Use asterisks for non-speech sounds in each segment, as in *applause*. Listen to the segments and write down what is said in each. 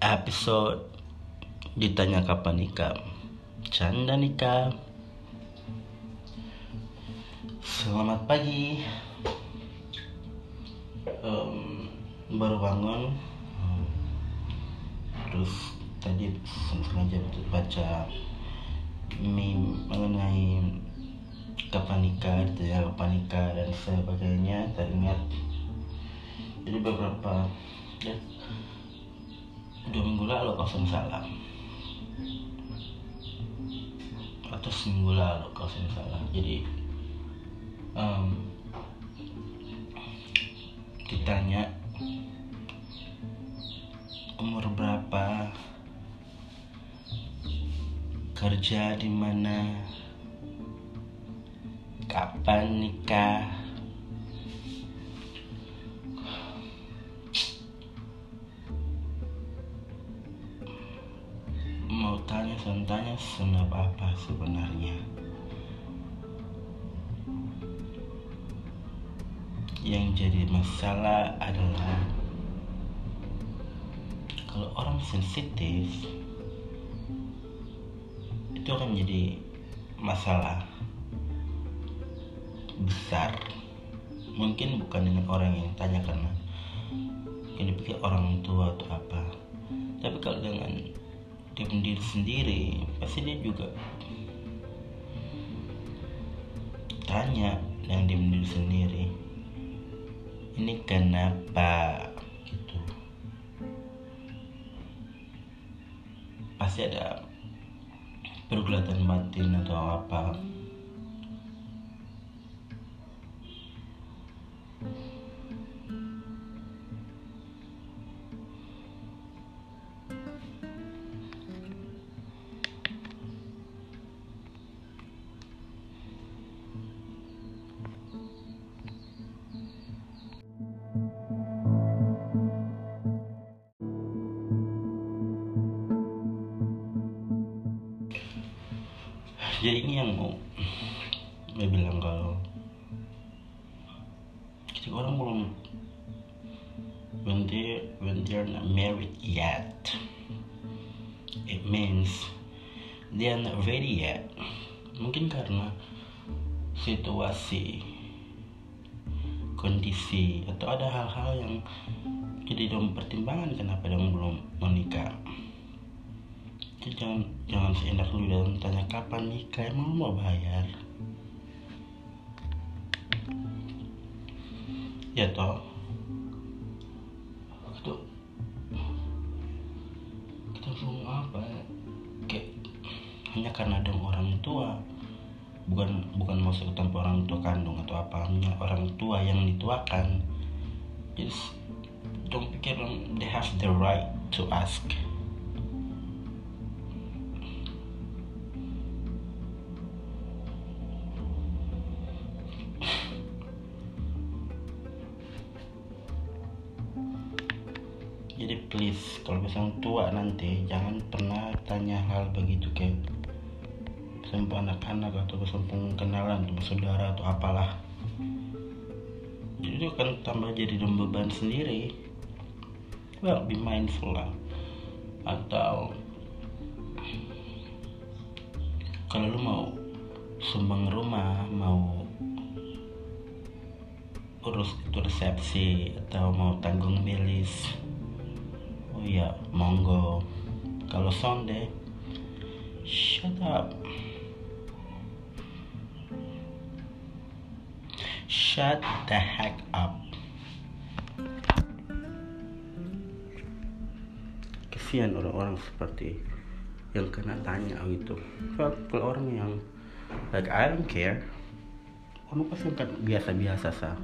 episode ditanya kapan nikah. Canda nikah. Selamat pagi. Em, baru bangun. Terus tadi sengaja baca meme mengenai kapan nikah ditanya kapan nikah dan sebagainya. Teringat. Jadi beberapa ya, dua minggu lalu kalau saya salah atau seminggu lalu kalau saya salah jadi em, ditanya umur berapa? Kerja di mana? Kapan nikah senap apa sebenarnya? Yang jadi masalah adalah kalau orang sensitif itu akan jadi masalah besar. Mungkin bukan dengan orang yang tanya karena yang dipikir orang tua atau apa. Tapi kalau dengan dia diri sendiri. Pasti dia juga tanya yang dia diri sendiri. Ini kenapa? Gitu. Pasti ada pergulatan batin atau apa jadi ini yang mau saya bilang kalau ketika orang belum when they when they're not married yet it means they are not ready yet. Mungkin karena situasi kondisi atau ada hal-hal yang jadi dalam pertimbangan kenapa dia belum menikah jadi jangan jangan seenak lu dalam tanya kapan nikah emang lu mau bayar? Ya toh. Itu kita belum apa? Ya, kayak hanya karena ada orang tua. Bukan bukan maksud tanpa orang tua kandung atau apa hanya orang tua yang dituakan. Jadi don't pikir they have the right to ask jadi please kalau misalnya tua nanti jangan pernah tanya hal begitu kayak sampai anak-anak atau sampai kenalan atau saudara atau apalah. Jadi itu akan tambah jadi beban sendiri. Well be mindful lah. Atau kalau lu mau sumbang rumah mau urus itu resepsi atau mau tanggung milis oh iya monggo. Kalau sonde shut up. Shut the heck up. Kesian orang-orang seperti yang kena tanya gitu. Kalau orang yang like I don't care. Orang pasti biasa-biasa sah.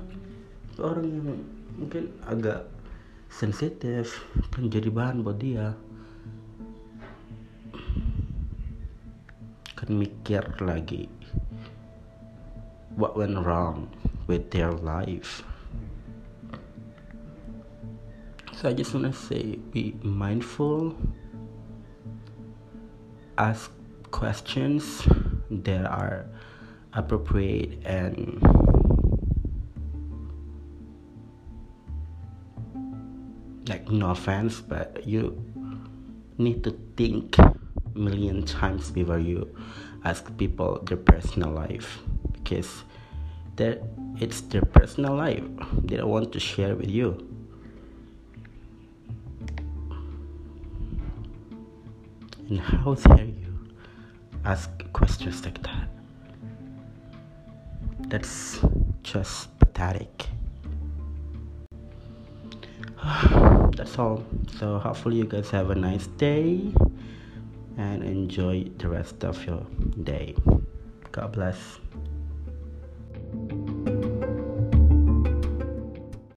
Orang yang mungkin agak sensitif kan jadi bahan buat dia. Kan mikir lagi what went wrong with their life. So I just wanna say be mindful ask questions that are appropriate and like no offense but you need to think million times before you ask people their personal life because it's their personal life. They don't want to share with you. And how dare you ask questions like that? That's just pathetic *sighs* that's all. So hopefully you guys have a nice day and enjoy the rest of your day. God bless